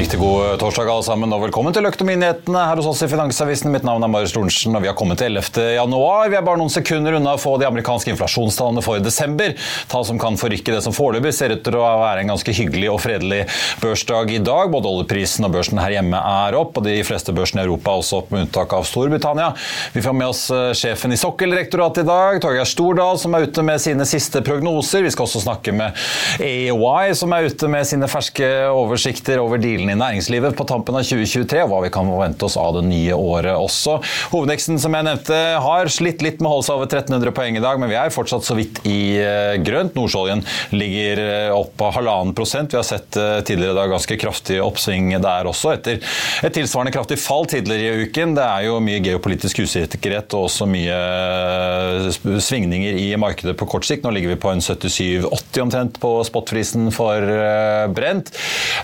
riktig god torsdag alle sammen, og velkommen til Økonominyhetene her hos oss i Finansavisen. Mitt navn er Marius Lorentzen, og vi har kommet til 11. januar. Vi er bare noen sekunder unna å få de amerikanske inflasjonstallene for desember. Tall som kan forrykke det som foreløpig ser ut til å være en ganske hyggelig og fredelig børsdag i dag. Både oljeprisen og børsen her hjemme er opp, og de fleste børsene i Europa er også opp, med unntak av Storbritannia. Vi får med oss eh, sjefen i Sokkeldirektoratet i dag, Torgeir Stordal, som er ute med sine siste prognoser. Vi skal også snakke med AY, som er ute med sine ferske oversikter over dealene i næringslivet på tampen av 2023, og hva vi kan forvente oss av det nye året også. Hovedveksten som jeg nevnte har slitt litt med å holde seg over 1300 poeng i dag, men vi er fortsatt så vidt i eh, grønt. Nordsjøoljen ligger eh, opp på halvannen prosent. Vi har sett eh, tidligere i dag ganske kraftig oppsving der også, etter et tilsvarende kraftig fall tidligere i uken. Det er jo mye geopolitisk usikkerhet og også mye svingninger i markedet på kort sikt. Nå ligger vi på en 77,80 omtrent på spotprisen for brent.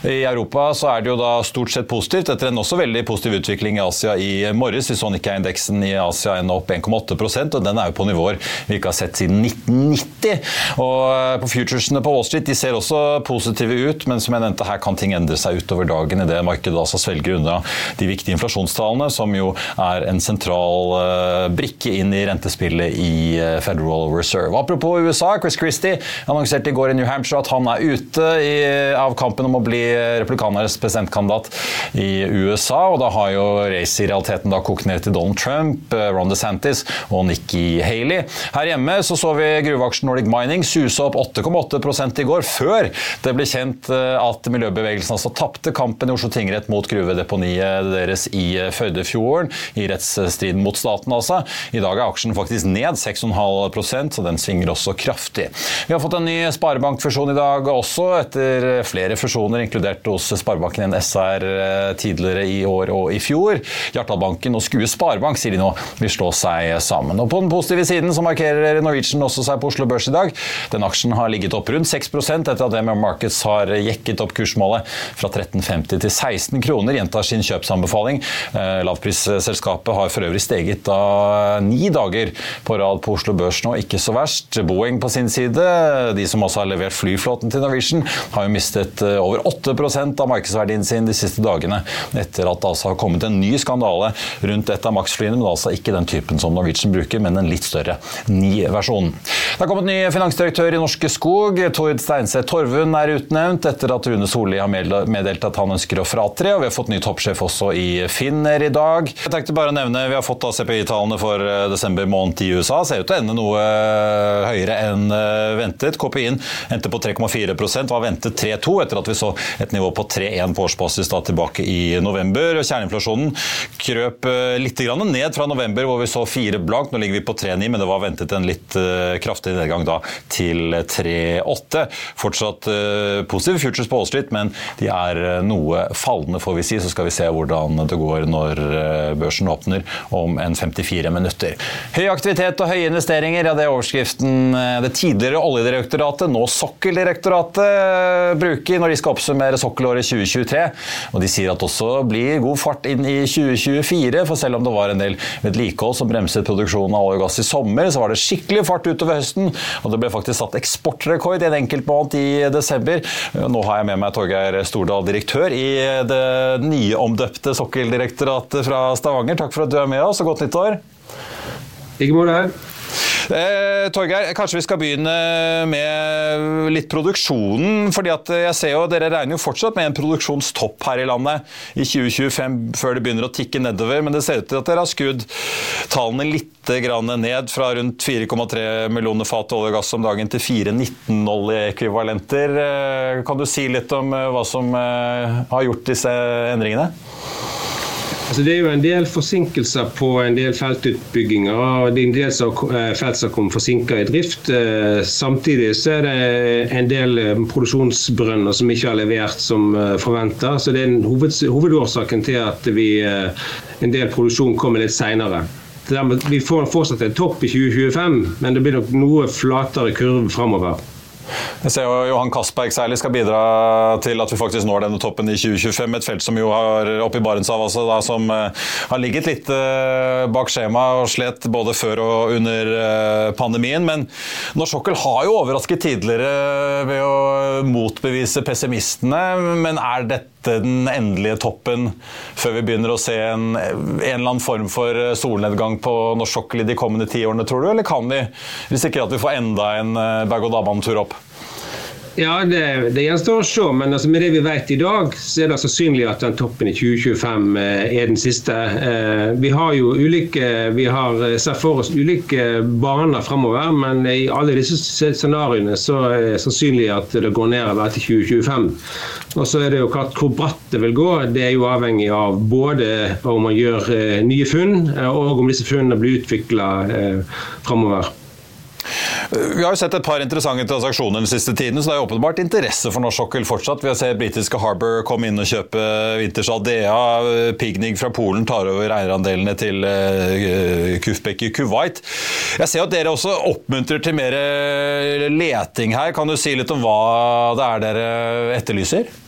I Europa så er det jo da stort sett positivt, etter en også veldig positiv utvikling i Asia i morges. Vi så Nikkei-indeksen i Asia ende opp 1,8% og den er jo på nivåer vi ikke har sett siden 1990. Og eh, på futuresene på Wall Street de ser også positive ut, men som jeg nevnte, her kan ting endre seg utover dagen idet markedet altså svelger unna de viktige inflasjonstallene, som jo er en sentral eh, brikke inn i rentespillet i eh, Federal Reserve. Apropos USA, Chris Christie annonserte i går i New Hampshire at han er ute i, av kampen om å bli republikanernes presidentkandidat i USA. Og da har jo racet i realiteten da kokt ned til Donald Trump, eh, Ron DeSantis og Nikki Haley. Her hjemme så, så vi gruveaksjen Nordic Mining suse opp 8,8 i går, før det ble kjent eh, at miljøbevegelsen altså tapte kampen i Oslo tingrett mot gruvedeponiet deres i eh, Førdefjorden, i rettsstriden mot staten altså. I dag er aksjen faktisk ned 6,5% så den svinger også kraftig. Vi har fått en ny sparebankfusjon i dag også, etter flere fusjoner, inkludert hos Sparebanken SR eh, tidligere i år og i fjor. Hjartdalbanken og Skue Sparebank sier de nå vil slå seg sammen. Og På den positive siden så markerer Norwegian også seg på Oslo Børs i dag. Den aksjen har ligget opp rundt 6% etter at MM Markets har jekket opp kursmålet fra 13,50 til 16 kroner. Gjentar sin kjøpsanbefaling. Eh, lavprisselskapet har for øvrig steget da ni dager på rad på Oslo Børs nå, ikke så verst. Boeing på sin side, de som også har levert flyflåten til Norwegian, har jo mistet eh, over 8% av markedsverdien sin de siste dagene etter at det altså har kommet en ny skandale rundt et av Max-flyene, men altså ikke den typen som Norwegian bruker, men en litt større Ni-versjon. Det har kommet ny finansdirektør i Norske Skog. Tord Steinseth Torvund er utnevnt etter at Rune Solli har meddelt at han ønsker å fratre. og Vi har fått ny toppsjef også i Finner i dag. Jeg tenkte bare å nevne, Vi har fått CPI-tallene for eh, desember måned i USA. Ser ut til å ende noe eh, høyere enn ventet. KPI-en endte på 3,4% var ventet 3,2 etter at vi så et nivå på 3,1 på årsbasis da tilbake i november. Kjerneinflasjonen krøp eh, litt ned fra november, hvor vi så fire blankt. Nå ligger vi på 3,9, men det var ventet en litt eh, kraftig nedgang da til 3,8. Fortsatt eh, positive futures på Wall Street, men de er noe fallende, får vi si. Så skal vi se hvordan det går når børsen åpner om en 54 minutter. Høy aktivitet og høye investeringer, ja, det er overskriften det tidligere Oljedirektoratet, nå Sokkeldirektoratet, bruker når de skal oppsummere sokkelåret 2023. 2023. Og de sier at det også blir god fart inn i 2024, for selv om det var en del vedlikehold som bremset produksjonen av olje og gass i sommer, så var det skikkelig fart utover høsten, og det ble faktisk satt eksportrekord i en enkeltmåned i desember. Nå har jeg med meg Torgeir Stordal, direktør i det nyomdøpte Sokkeldirektoratet fra Stavanger. Takk for at du er med oss, og godt nyttår. Ikke måte. Eh, Torgeir, kanskje vi skal begynne med litt produksjonen. fordi at jeg ser jo, Dere regner jo fortsatt med en produksjonstopp her i landet i 2025 før det begynner å tikke nedover. Men det ser ut til at dere har skudd tallene litt ned fra rundt 4,3 millioner fat olje og gass om dagen til 4,19 oljeekvivalenter. Eh, kan du si litt om eh, hva som eh, har gjort disse endringene? Altså, det er jo en del forsinkelser på en del feltutbygginger. og Det er en del eh, felt som kommer forsinka i drift. Eh, samtidig så er det en del eh, produksjonsbrønner som ikke har levert som forventa. Det er hoved, hovedårsaken til at vi, en del produksjon kommer litt seinere. Vi får fortsatt en topp i 2025, men det blir nok noe flatere kurve framover. Jeg ser jo Johan Castberg særlig skal bidra til at vi faktisk når denne toppen i 2025. Et felt som jo har oppe i Barentshavet altså, da, som uh, har ligget litt uh, bak skjema og slet både før og under uh, pandemien. Men norsk sokkel har jo overrasket tidligere ved å motbevise pessimistene. Men er dette den endelige toppen før vi begynner å se en, en eller annen form for solnedgang på norsk sokkel i de kommende ti årene, tror du? Eller kan vi risikere at vi får enda en berg-og-dal-bane-tur opp? Ja, Det, det gjenstår å se, men altså med det vi vet i dag, så er det sannsynlig at den toppen i 2025 eh, er den siste. Eh, vi har jo ulike, vi har eh, sett for oss ulike baner fremover, men i alle disse scenarioene så er det sannsynlig at det går nedover til 2025. Og så er det jo klart Hvor bratt det vil gå, det er jo avhengig av både om man gjør nye funn, og om disse funnene blir utvikla fremover. Vi har jo sett et par interessante transaksjoner den siste tiden, så det er jo åpenbart interesse for norsk sokkel fortsatt. Vi har sett britiske Harbour komme inn og kjøpe Winters Aldea. Pignig fra Polen tar over eierandelene til uh, Kufbek i Kuwait. Jeg ser at dere også oppmuntrer til mer leting her. Kan du si litt om hva det er dere etterlyser?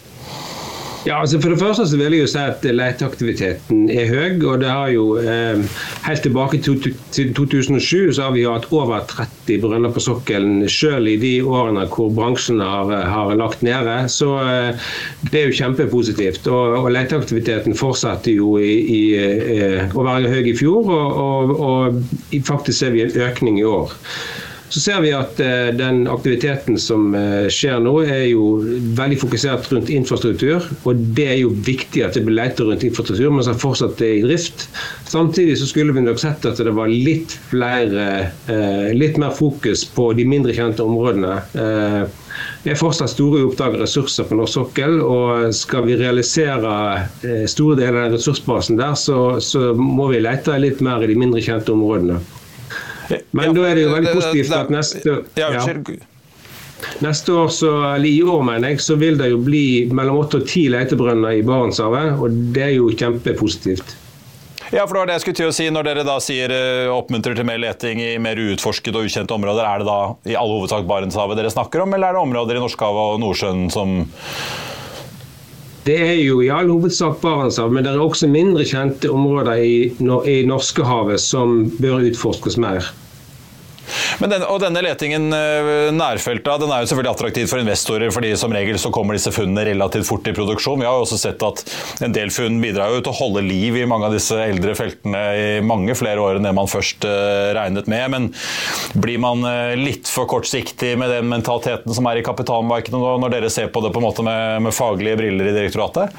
Ja, altså For det første så vil jeg jo si at leteaktiviteten er høy. og det har jo eh, Helt tilbake til 2007 så har vi hatt over 30 brønner på sokkelen, selv i de årene hvor bransjen har, har lagt nede. Så eh, det er jo kjempepositivt. Og, og leteaktiviteten fortsatte jo i, i, i, å være høy i fjor, og, og, og faktisk ser vi en økning i år. Så ser vi at eh, den aktiviteten som eh, skjer nå, er jo veldig fokusert rundt infrastruktur. Og det er jo viktig at det blir lett rundt infrastruktur, men så fortsatt er i drift. Samtidig så skulle vi nok sett at det var litt flere, eh, litt mer fokus på de mindre kjente områdene. Det er fortsatt store oppdagede ressurser på norsk sokkel. og Skal vi realisere store deler av ressursbasen der, så, så må vi lete litt mer i de mindre kjente områdene. Men da er det jo veldig positivt at neste ja. Neste år, så, eller I år mener jeg, så vil det jo bli mellom åtte og ti letebrønner i Barentshavet. og Det er jo kjempepositivt. Ja, for det var det jeg skulle til å si. Når dere da sier uh, oppmuntrer til mer leting i mer uutforskede og ukjente områder, er det da i all hovedsak Barentshavet dere snakker om, eller er det områder i Norskehavet og Nordsjøen som det er jo i all hovedsak Barentshavet, men det er også mindre kjente områder i, i Norskehavet som bør utforskes mer. Den, og denne letingen eh, nærfelta den er jo selvfølgelig attraktiv for investorer, fordi som regel så kommer disse funnene relativt fort i produksjon. Vi har jo også sett at en del funn bidrar jo til å holde liv i mange av disse eldre feltene i mange flere år enn det man først uh, regnet med. Men blir man uh, litt for kortsiktig med den mentaliteten som er i kapitalmarkedene når dere ser på det på en måte med, med faglige briller i direktoratet?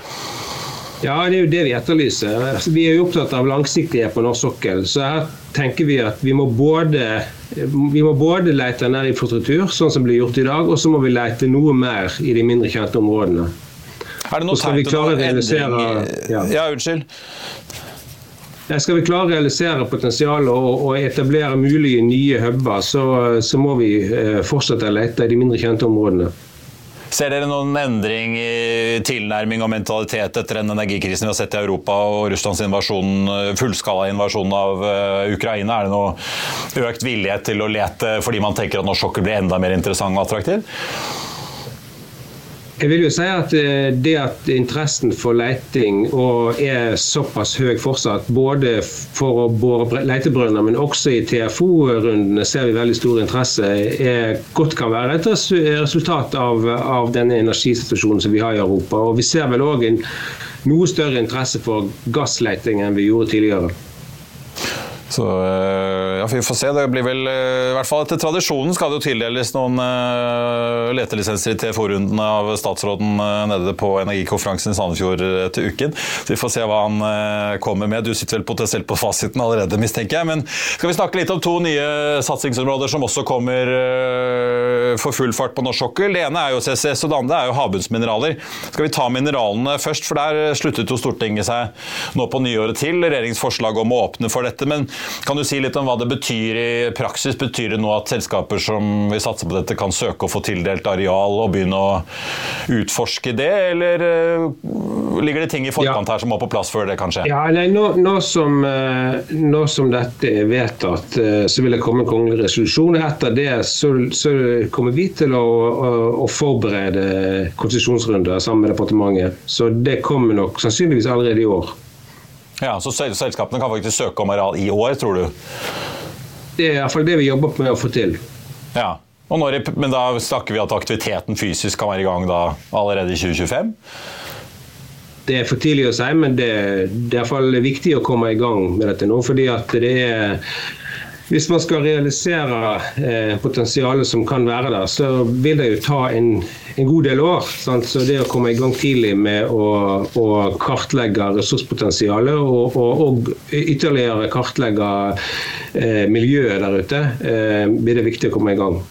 Ja, det er jo det vi etterlyser. Altså, vi er jo opptatt av langsiktighet på norsk sokkel. Så her tenker vi at vi må både, vi må både lete nær infrastruktur, sånn som blir gjort i dag, og så må vi lete noe mer i de mindre kjente områdene. Er det noe tegn til noe endring ja. ja, unnskyld. Skal vi klare å realisere potensialet og, og, etablere mulige nye huber, så, så må vi eh, fortsette å lete i de mindre kjente områdene. Ser dere noen endring i tilnærming og mentalitet etter den energikrisen vi har sett i Europa og Russlands invasjon, fullskala invasjon av eh, Ukraina? Er det noe økt villighet til å lete fordi man tenker at norsk sokkel blir enda mer interessant og attraktiv? Jeg vil jo si at eh, det at interessen for leiting er såpass høy fortsatt, både for å bore leitebrønner, men også i TFO-rundene ser vi veldig stor interesse, er, godt kan være et resultat av, av denne energisituasjonen som vi har i Europa. Og vi ser vel òg en noe større interesse for gassleiting enn vi gjorde tidligere. Så eh, ja, vi får se. Det blir vel eh, i hvert fall Etter tradisjonen skal det jo tildeles noen uh, letelisenser i TFO-rundene av statsråden nede på energikonferansen i Sandefjord til uken. Så vi får se hva han kommer med. Du sitter vel potensielt på fasiten allerede, mistenker jeg. Men skal vi snakke litt om to nye satsingsområder som også kommer for full fart på norsk sokkel. Det ene er jo CCS, og det andre er jo havbunnsmineraler. Skal vi ta mineralene først, for der sluttet jo Stortinget seg nå på nyåret til. Regjeringens om å åpne for dette. men kan du si litt om hva det betyr i praksis? Betyr det nå at selskaper som vil satse på dette, kan søke å få tildelt areal og begynne å utforske det, eller eh, ligger det ting i forkant her som må på plass før det kan skje? Ja, nei, nå, nå, som, eh, nå, som, dette er vedtatt, eh, så vil det komme en kongelig resolusjon. Etter det så, så kommer vi til å, å, å forberede konsesjonsrunder sammen med departementet. Så det kommer nok sannsynligvis allerede i år. Ja, Så selskapene kan faktisk søke om areal i år, tror du? Det er iallfall det vi jobber med å få til. Ja, når, Men da snakker vi at aktiviteten fysisk kan være i gang da allerede i 2025? Det er for tidlig å si, men det, det er iallfall viktig å komme i gang med dette nå. fordi at det er hvis man skal realisere eh, potensialet som kan være der, så vil det jo ta en, en god del år. Sant? Så det å komme i gang tidlig med å, å kartlegge ressurspotensialet og, og, og, ytterligere kartlegge eh, miljøet der ute, eh, blir det viktig å komme i gang.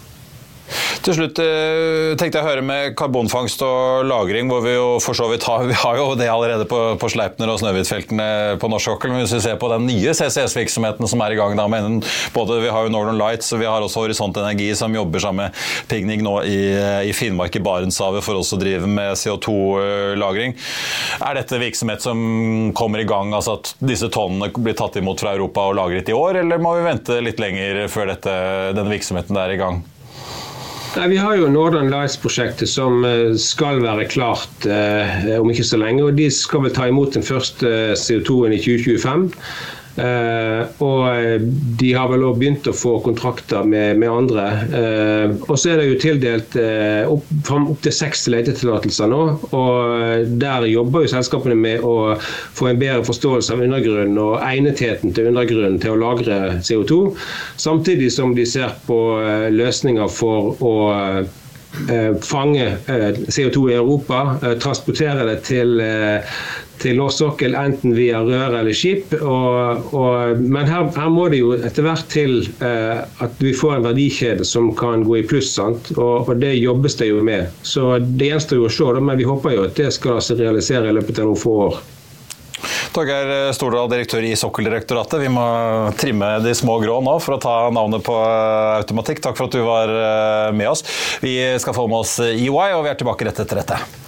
Til slutt eh, tenkte jeg å høre med karbonfangst og -lagring, hvor vi jo for så vidt har, vi har jo det allerede på, på Sleipner og Snøhvitfeltene på norsk sokkel. Men hvis vi ser på den nye CCS-virksomheten som er i gang da, med både Vi har jo Northern Lights og vi har også Horisont Energi som jobber sammen med Pigning nå i, i Finnmark i Barentshavet for også å drive med CO2-lagring. Er dette virksomhet som kommer i gang, altså at disse tonnene blir tatt imot fra Europa og lagret i år, eller må vi vente litt lenger før dette, denne virksomheten er i gang? Nei, Vi har jo Northern Lights-prosjektet som eh, skal være klart eh, om ikke så lenge. og De skal vel ta imot den første eh, CO2-en i 2025. Uh, og eh, de har vel òg begynt å få kontrakter med, med andre. Uh, og så er det jo tildelt opp, opp til seks letetillatelser nå. Og der jobber jo selskapene med å få en bedre forståelse av undergrunnen og egnetheten til undergrunnen til å lagre CO2. Samtidig som de ser på løsninger for å fange CO2 i Europa, transportere det til til norsk sokkel, enten via rør eller skip. Og, og, men her, her, må det jo etter hvert til eh, at vi får en verdikjede som kan gå i pluss. Og, og, det jobbes det jo med. Så det gjenstår jo å se, men vi håper jo at det skal se realisere i løpet av noen få år. Torgeir Stordal, direktør i Sokkeldirektoratet. Vi må trimme de små grå nå for å ta navnet på automatikk. Takk for at du var eh, med oss. Vi skal få med oss EY, og vi er tilbake rett etter dette.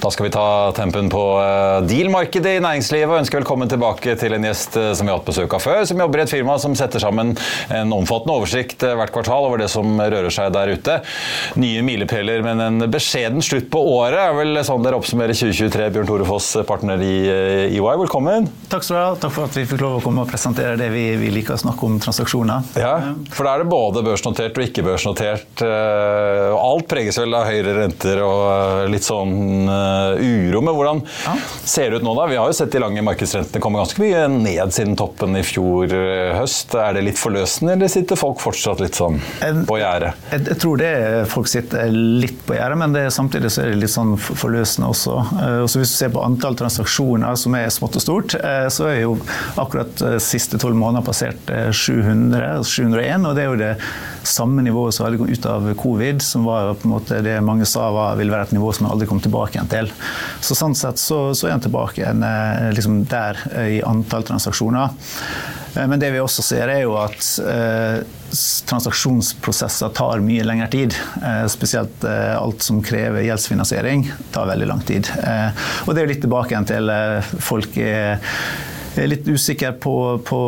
Da skal vi ta tempen på eh, deal-markedet i næringslivet og ønsker velkommen tilbake til en gjest eh, som vi har hatt besøk av før, som jobber i et firma som setter sammen en omfattende oversikt eh, hvert kvartal over det som rører seg der ute. Nye milepæler, men en beskjeden slutt på året er vel sånn dere oppsummerer 2023. Bjørn Tore Foss, partner i EY, velkommen. Takk skal du ha. Takk for at vi fikk lov å komme og presentere det vi, vi liker å snakke om, transaksjoner. Ja, for da er det både børsnotert og ikke børsnotert. Alt preges vel av høyere renter og litt sånn uro. Men hvordan ja. ser det ut nå, da? Vi har jo sett de lange markedsrentene komme ganske mye ned siden toppen i fjor eh, høst. Er det litt forløsende, eller sitter folk fortsatt litt sånn på gjerdet? Jeg, jeg, tror det folk sitter litt på gjerdet, men det, samtidig så er det litt sånn forløsende også. Eh, også hvis du ser på antall transaksjoner som er smått og stort, så er jo akkurat siste tolv måneder passert 700, 701, og det er jo det samme nivået som hadde gått ut av covid, som var på en måte det mange sa var, ville være et nivå som aldri kom tilbake igjen til. Så Sånn sett så, så er han tilbake igjen eh, liksom der eh, i antall transaksjoner. Eh, men det vi også ser, er jo at eh, transaksjonsprosesser tar mye lengre tid. Eh, spesielt eh, alt som krever gjeldsfinansiering, tar veldig lang tid. og det er jo litt tilbake igjen til folk er er litt usikker på, på,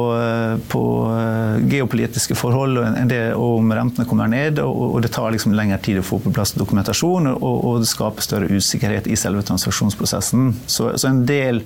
på eh, geopolitiske forhold det, og om rentene kommer ned. Og, og, det tar liksom lengre tid å få på plass dokumentasjon, og, og det skaper større usikkerhet i selve transaksjonsprosessen. Så, så en del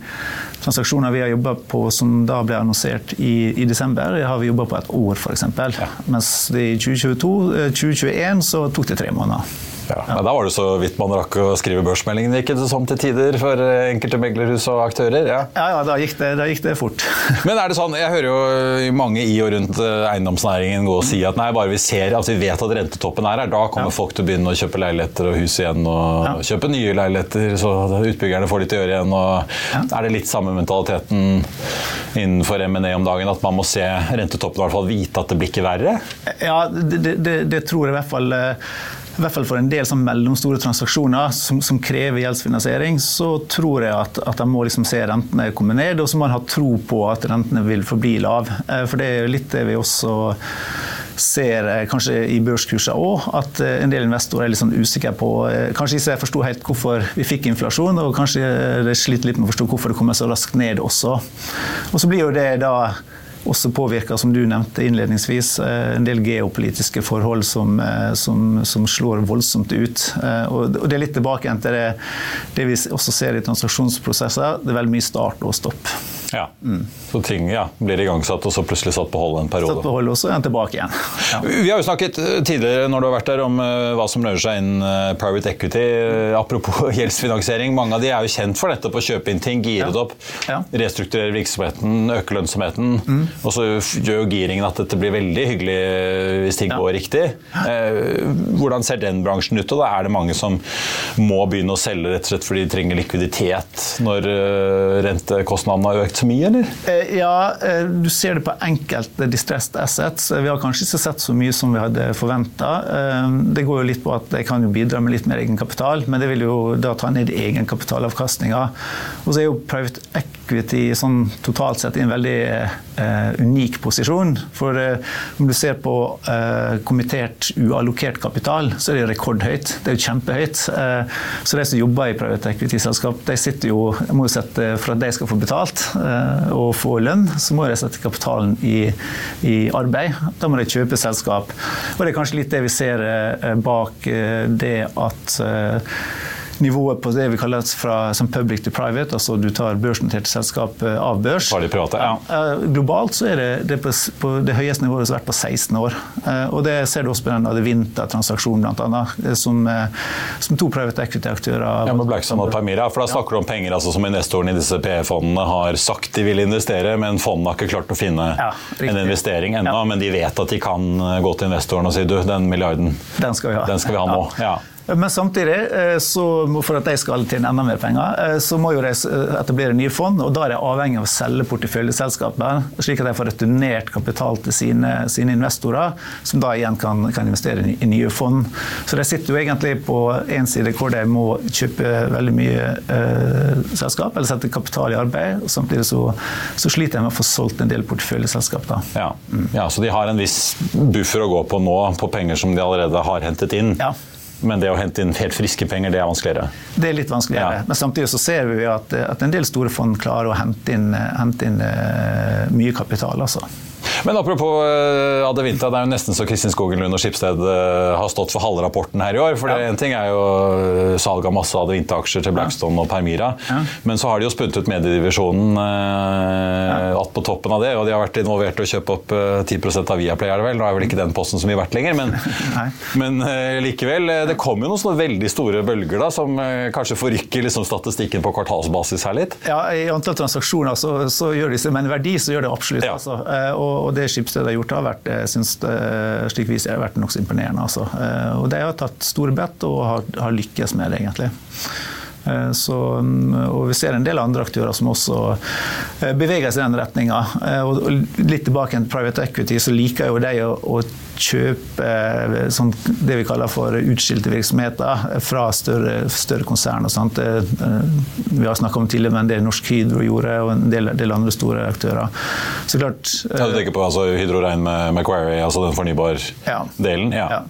transaksjoner vi har jobba på som da ble annonsert i, i desember, har vi jobba på et år, f.eks. Ja. Mens i 2022, 2021 eh, så tok det tre måneder. Ja. Ja. Da var det så vidt man rakk å skrive børsmeldingen, gikk det sånn til tider for eh, enkelte meglerhus og aktører? Ja, ja, ja da, gikk det, da, gikk det, fort. Men er det sånn, jeg hører jo mange i og rundt eh, eiendomsnæringen gå og si at nei, bare vi ser at vi vet at rentetoppen er her, da kommer folk til å begynne å kjøpe leiligheter og hus igjen og kjøpe nye leiligheter, så utbyggerne får litt å gjøre igjen. og Er det litt samme mentaliteten innenfor M&E om dagen, at man må se rentetoppen i hvert fall vite at det blir ikke verre? Ja, det, det, det tror jeg i hvert fall eh, i hvert fall for en del sånn mellomstore transaksjoner som, som, krever gjeldsfinansiering, så tror jeg at, at de må liksom se rentene komme ned, og så må en ha tro på at rentene vil forbli lav. Eh, for det er litt det vi også ser eh, kanskje i børskurser òg, at eh, en del investorer er litt sånn usikre på Kanskje ikke forsto helt hvorfor vi fikk inflasjon, og kanskje de sliter litt med å forstå hvorfor det kommer så raskt ned også. Og så blir jo det da også påvirker, som du nevnte innledningsvis, eh, en del geopolitiske forhold som, eh, som, som slår voldsomt ut. Eh, og det er litt tilbake til det, det vi også ser i transaksjonsprosesser. Det er veldig mye start og stopp. Ja. Mm. Så ting ja, blir igangsatt og så plutselig satt på hold en periode. Satt på hold og så er den tilbake igjen. Ja. Vi har jo snakket eh, tidligere når du har vært der om uh, hva som rører seg inn uh, private equity. Apropos gjeldsfinansiering, mange av de er jo kjent for nettopp å kjøpe inn ting, gire det opp, restrukturere virksomheten, øke lønnsomheten. Mm. Og så gjør jo giringen at dette blir veldig hyggelig hvis ting går riktig. hvordan ser den bransjen ut? Og da er det mange som må begynne å selge rett og slett fordi de trenger likviditet når rentekostnadene har økt så mye, eller? Eh, ja, eh, du ser det på enkelte distressed assets. Vi har kanskje ikke sett så mye som vi hadde forventa. Eh, det går jo litt på at det kan bidra med litt mer egenkapital, men det vil jo da ta ned egenkapitalavkastninga. Og så er jo private equity sånn totalt sett i en veldig eh, unik posisjon. For eh, om du ser på eh, kommittert uallokert kapital, så er det rekordhøyt. Det er jo kjempehøyt. så de som jobber i private equity-selskap, de sitter jo, må sette for at de skal få betalt og eh, få lønn, så må de sette kapitalen i, i, arbeid. Da må de kjøpe selskap. Og det er kanskje litt det vi ser eh, bak eh, det at nivået på det vi kaller fra, som public to private, altså du tar børsnoterte selskap av børs. Private, ja. Ja, globalt så er det, det på, på, det høyeste nivået som har vært på 16 år. Og det ser du også på den Adevinta-transaksjonen, bl.a., som, som to private equity-aktører Ja, med Blackstone og Permira, for da snakker du om penger altså, som investorene i disse PE-fondene har sagt de vil investere, men fondene har ikke klart å finne ja, en investering ennå. Ja. Men de vet at de kan gå til investoren og si du, den milliarden den skal vi ha, den skal vi ha nå. Men samtidig, eh, så, for at de skal tjene enda mer penger, eh, så må jo de eh, etablere nye fond. og Da er de avhengig av å selge porteføljeselskaper, slik at de får returnert kapital til sine, sine investorer, som da igjen kan, kan, investere i nye fond. Så de sitter jo egentlig på én side hvor de må kjøpe veldig mye eh, selskap, eller sette kapital i arbeid. og Samtidig så, så sliter de med å få solgt en del porteføljeselskap. Da. Ja. Ja, Så de har en viss buffer å gå på nå, på penger som de allerede har hentet inn. Ja. Men det å hente inn helt friske penger, det er vanskeligere? Det er litt vanskeligere. Ja. Men samtidig så ser vi at, at, en del store fond klarer å hente inn, hente inn uh, mye kapital. altså. Men apropos uh, Adevinta, det er jo nesten så Kristin Skogen Lund og Skipsted uh, har stått for halve rapporten her i år. For ja. en ting er jo uh, salg av masse Adevinta-aksjer til Blackstone ja. og Permira. Ja. Men så har de jo spunnet ut mediedivisjonen uh, att på toppen av det. Og de har vært involvert i å kjøpe opp 10% av Viaplay, er det vel. Nå er vel ikke den posten som vi har vært lenger, men, men likevel. Det kommer jo noen sånne veldig store bølger da, som kanskje forrykker liksom, statistikken på kvartalsbasis her litt? Ja, i antall transaksjoner så, så gjør de seg men verdi så gjør det absolutt. Altså. og og det Skipsted har gjort, har vært, jeg synes det, slik vi ser, vært nokså imponerende. Altså. Eh, og de har tatt store bet og har, har lykkes med det, egentlig. Eh, så, mm, og vi ser en del andre aktører som også eh, beveger seg i den retninga. Litt tilbake til private equity, så liker jo de å, å kjøpe sånn, det vi kaller for utskilte virksomheter fra større, større konsern. Og sånt. Vi har snakka om tidligere, men det Norsk Hydro gjorde, og en del, del andre store aktører. Så klart ja, Du tenker på altså, Hydro Rein med Macquarie, altså den fornybar-delen? Ja. ja.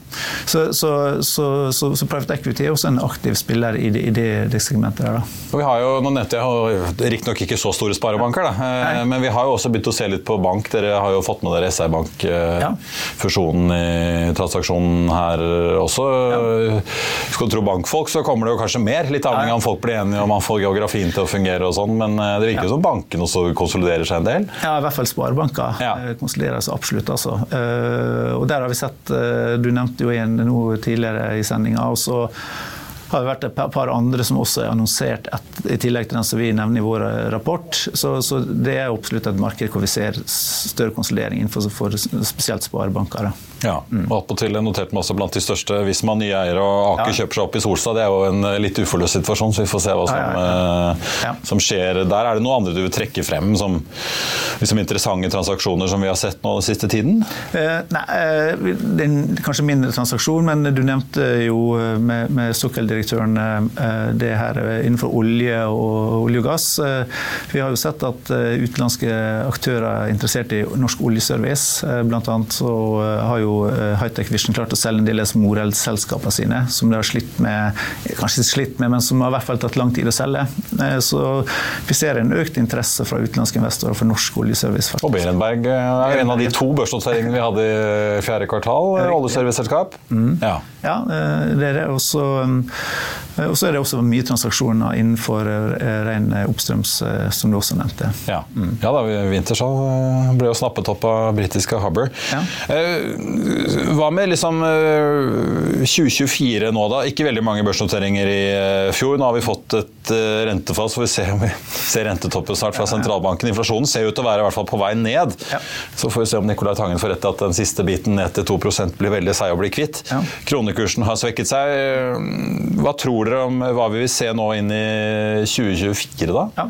Så, så, så, så, private equity er også en aktiv spiller i det, i det, det segmentet der. Da. Og vi har jo, nå nevnte jeg riktignok ikke så store sparebanker, da, men vi har jo også begynt å se litt på bank. Dere har jo fått med dere SR Bank-fusjonen i transaksjonen her også. Ja. Skal du tro bankfolk, så kommer det jo kanskje mer. Litt avhengig av om folk blir enige om man får geografien til å fungere og sånn, men eh, det virker ja. som bankene også konsoliderer seg en del? Ja, i hvert fall sparebanker ja. Eh, konsoliderer seg absolutt, altså. Eh, og der har vi sett Du nevnte jo en nå tidligere i sendinga har det vært et par andre som også er annonsert et, i tillegg til den som vi nevner i vår rapport. Så, så, det er absolutt et marked hvor vi ser større konsolidering innenfor spesielt sparebanker. Ja, mm. og attpåtil notert også blant de største. Hvis man nye eiere og Aker ja. kjøper seg opp i Solstad, det er jo en litt uforløst situasjon, så vi får se hva som, ja, eh, ja, som, skjer der. Er det noe andre du vil trekke frem som liksom interessante transaksjoner som vi har sett nå den siste tiden? Eh, nei, eh, det er kanskje mindre transaksjon, men du nevnte jo eh, med, med sokkeldirektøren eh, det her innenfor olje og olje og gass. Vi har jo sett at utenlandske aktører er interessert i norsk oljeservice. Blant annet så har jo Eh, Hightech Vision klart å selge en del av Moreld-selskapene sine, som de har slitt med, kanskje slitt med, men som har i hvert fall tatt lang tid å selge. Eh, så vi ser en økt interesse fra utenlandske investorer for norsk oljeservice. Og Berenberg er en av de to børsnoteringene vi hadde i fjerde kvartal. Oljeserviceselskap. Mm. Ja. ja, eh, det er det. Og så er det også mye transaksjoner innenfor ren oppstrøms, som du også nevnte. Ja, mm. ja da, Wintershall ble jo snappet opp av britiske Hubber. Ja. Hva med liksom 2024 eh, nå, da? Ikke veldig mange børsnoteringer i eh, fjor. Nå har vi fått et eh, rentefall, så vi om vi ser rentetoppen snart fra sentralbanken. Inflasjonen ser ut til å være i hvert fall på vei ned. Ja. Så får vi se om Nicolai Tangen får rett i at den siste biten ned til 2% blir veldig seig å bli kvitt. Kronekursen har svekket seg. Hva tror dere om hva vi vil se nå inn i 2024, da? Ja.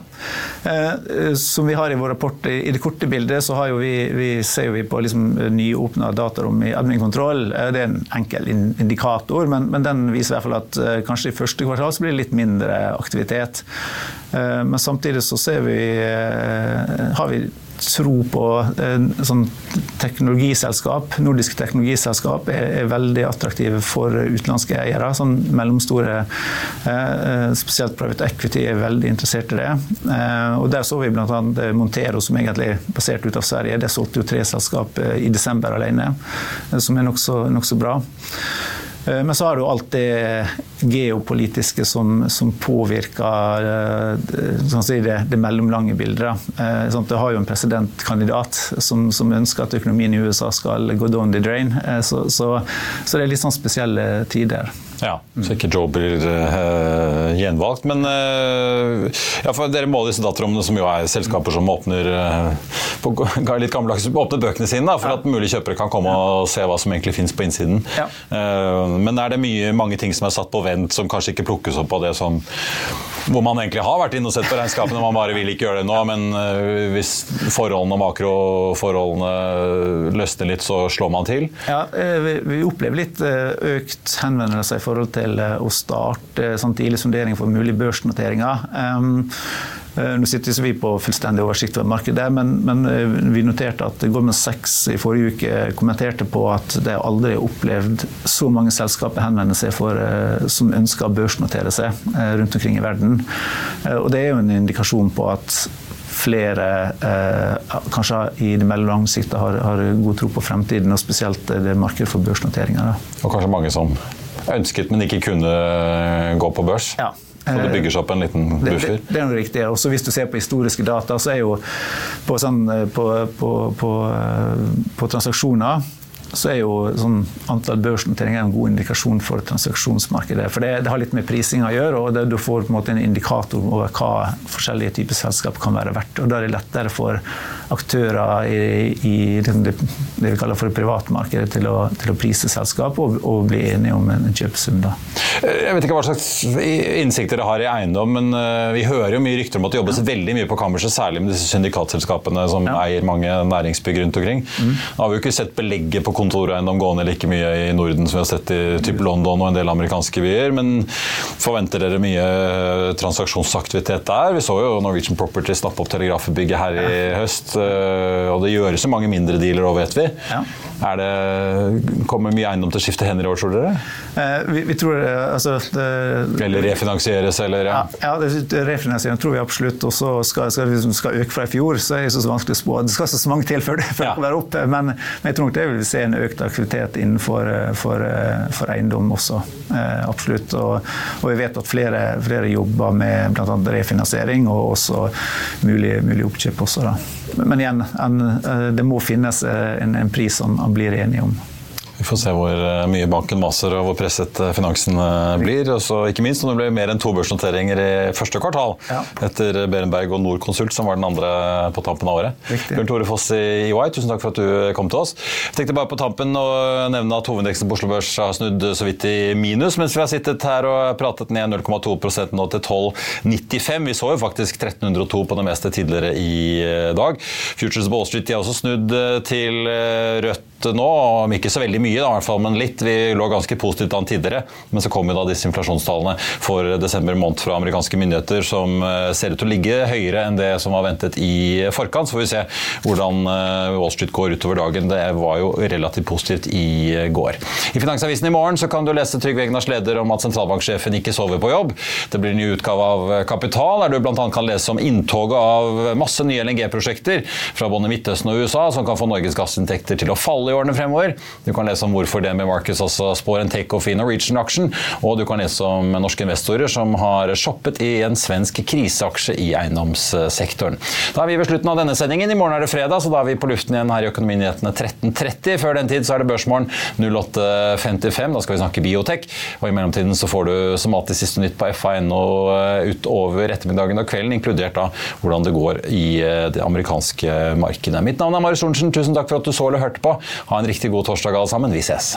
Eh, som vi har i vår rapport, i det korte bildet så vi, vi ser vi på liksom nyåpna datarom i admin-kontroll. Eh, det er en enkel indikator, men, men, den viser i hvert fall at eh, kanskje i første kvartal så blir det litt mindre aktivitet. Eh, men samtidig så ser vi, har vi tro på sånn teknologiselskap. Nordiske teknologiselskap er, er, veldig attraktive for utenlandske eiere. Sånn mellomstore, eh, spesielt private equity, er veldig interessert i det. Eh, og Der så vi bl.a. Montero, som egentlig er basert ut av Sverige. Det solgte jo tre selskap i desember alene, som er nokså nok bra. Eh, men så har du alt det geopolitiske som, som påvirker sånn si det, det, mellomlange bildet. Sånn du har jo en presidentkandidat som, som, ønsker at økonomien i USA skal gå down the drain. Så, så, så det er litt sånn spesielle tider. Ja, Så ikke Joe blir uh, gjenvalgt. Men uh, ja, dere må disse datarommene, som jo er selskaper som åpner uh, på litt gammeldags, åpner bøkene sine da, for ja. at mulige kjøpere kan komme og se hva som egentlig finnes på innsiden. Ja. men er det mye, mange ting som er satt på vent, som kanskje ikke plukkes opp av det som hvor man egentlig har vært inne og sett på regnskapene, man bare vil ikke gjøre det nå. Men hvis forholdene og makroforholdene løsner litt, så slår man til? Ja, vi opplever litt økt henvendelser i forhold til eh, å starte sånn tidlig sondering for mulige børsnoteringer. Eh, nå sitter vi på fullstendig oversikt over markedet, men, men, eh, vi noterte at Goldman Sachs i forrige uke kommenterte på at de aldri har opplevd så mange selskaper henvende seg for, som ønsker å børsnotere seg rundt omkring i verden. Og det er jo en indikasjon på at flere eh, kanskje i det mellomlange siktet har, har, god tro på fremtiden, og spesielt det markedet for børsnoteringer. Og kanskje mange som ønsket, men ikke kunne gå på børs? Ja. Så det bygger seg opp en liten buffer? Det, det, det er noe riktig. Også hvis du ser på historiske data, så er jo på, sånn, på, på, på transaksjoner så er jo sånn antall børsnoteringer en god indikasjon for transaksjonsmarkedet. For det, det, har litt med prising å gjøre, og det, du får på en måte en indikator over hva forskjellige typer selskap kan være verdt. Og Da er det lettere for aktører i, i det, vi kaller for privatmarkedet til å, til å prise selskap og, og, bli enige om en kjøpesum. Da. Jeg vet ikke hva slags innsikter dere har i eiendom, men eh, vi hører jo mye rykter om at det jobbes ja. veldig mye på kammerset, særlig med disse syndikatselskapene som ja. eier mange næringsbygg rundt omkring. Mm. Nå har vi jo ikke sett belegget på kontoreiendom gående like mye i Norden som vi har sett i typ London og en del amerikanske byer. Men forventer dere mye eh, transaksjonsaktivitet der? Vi så jo Norwegian Property snappe opp Telegrafbygget her i høst. Eh, og det gjøres så mange mindre dealer òg, vet vi. Ja. Det, kommer mye eiendom til å skifte hender i år, tror dere? Eh, vi, vi, tror altså, det, Eller refinansieres, eller Ja, ja, ja refinansiering tror vi absolutt. Og så skal, skal, skal, øke fra i fjor, så er det så vanskelig å spå. Det skal så mange til før det, ja. være oppe. Men, men, jeg tror nok det vil se en økt aktivitet innenfor for, for eiendom også. Eh, absolutt. Og, og, vi vet at flere, flere jobber med bl.a. refinansiering og også mulig, mulig oppkjøp også. Da. Men igjen, en, eh, det må finnes eh, en, en pris som man blir enige om. Vi får se hvor eh, mye banken maser og hvor presset finansene finansen eh, blir. Og så ikke minst om det blir mer enn to børsnoteringer i første kvartal ja. etter Berenberg og Norconsult, som var den andre på tampen av året. Bjørn Tore Foss i EY, tusen takk for at du kom til oss. Jeg tenkte bare på tampen å nevne at hovedindeksen på Oslo Børs har snudd så vidt i minus mens vi har sittet her og pratet ned 0,2% nå til 12,95. Vi så jo faktisk 1302 på det meste tidligere i dag. Futures Wall Street har også snudd til rødt nå, om ikke så veldig mye, da, i hvert fall, men litt. Vi lå ganske positivt an tidligere, men så kom jo da disse inflasjonstallene for desember måned fra amerikanske myndigheter som eh, ser ut til å ligge høyere enn det som var ventet i forkant. Så får vi se hvordan eh, Wall Street går utover dagen. Det var jo relativt positivt i går. I Finansavisen i morgen så kan du lese Trygve Egnars leder om at sentralbanksjefen ikke sover på jobb. Det blir en ny utgave av Kapital, der du bl.a. kan lese om inntoget av masse nye LNG-prosjekter fra både Midtøsten og USA, som kan få Norges gassinntekter til å falle i årene fremover. Du kan lese om hvorfor DNB Markets også spår en takeoff i Norwegian-aksjen, og du kan lese om norske investorer som har shoppet i en svensk kriseaksje i eiendomssektoren. Da er vi ved slutten av denne sendingen. I morgen er det fredag, så da er vi på luften igjen her i Økonominyhetene 13.30. Før den tid så er det Børsmorgen 08.55. Da skal vi snakke biotek. Og i mellomtiden så får du som alltid siste nytt på fa.no eh, utover ettermiddagen og kvelden, inkludert da hvordan det går i eh, det amerikanske markedet. Mitt navn er Marius Thorensen, Tusen takk for at du så eller hørte på. Ha en riktig god torsdag alle sammen. Vi ses.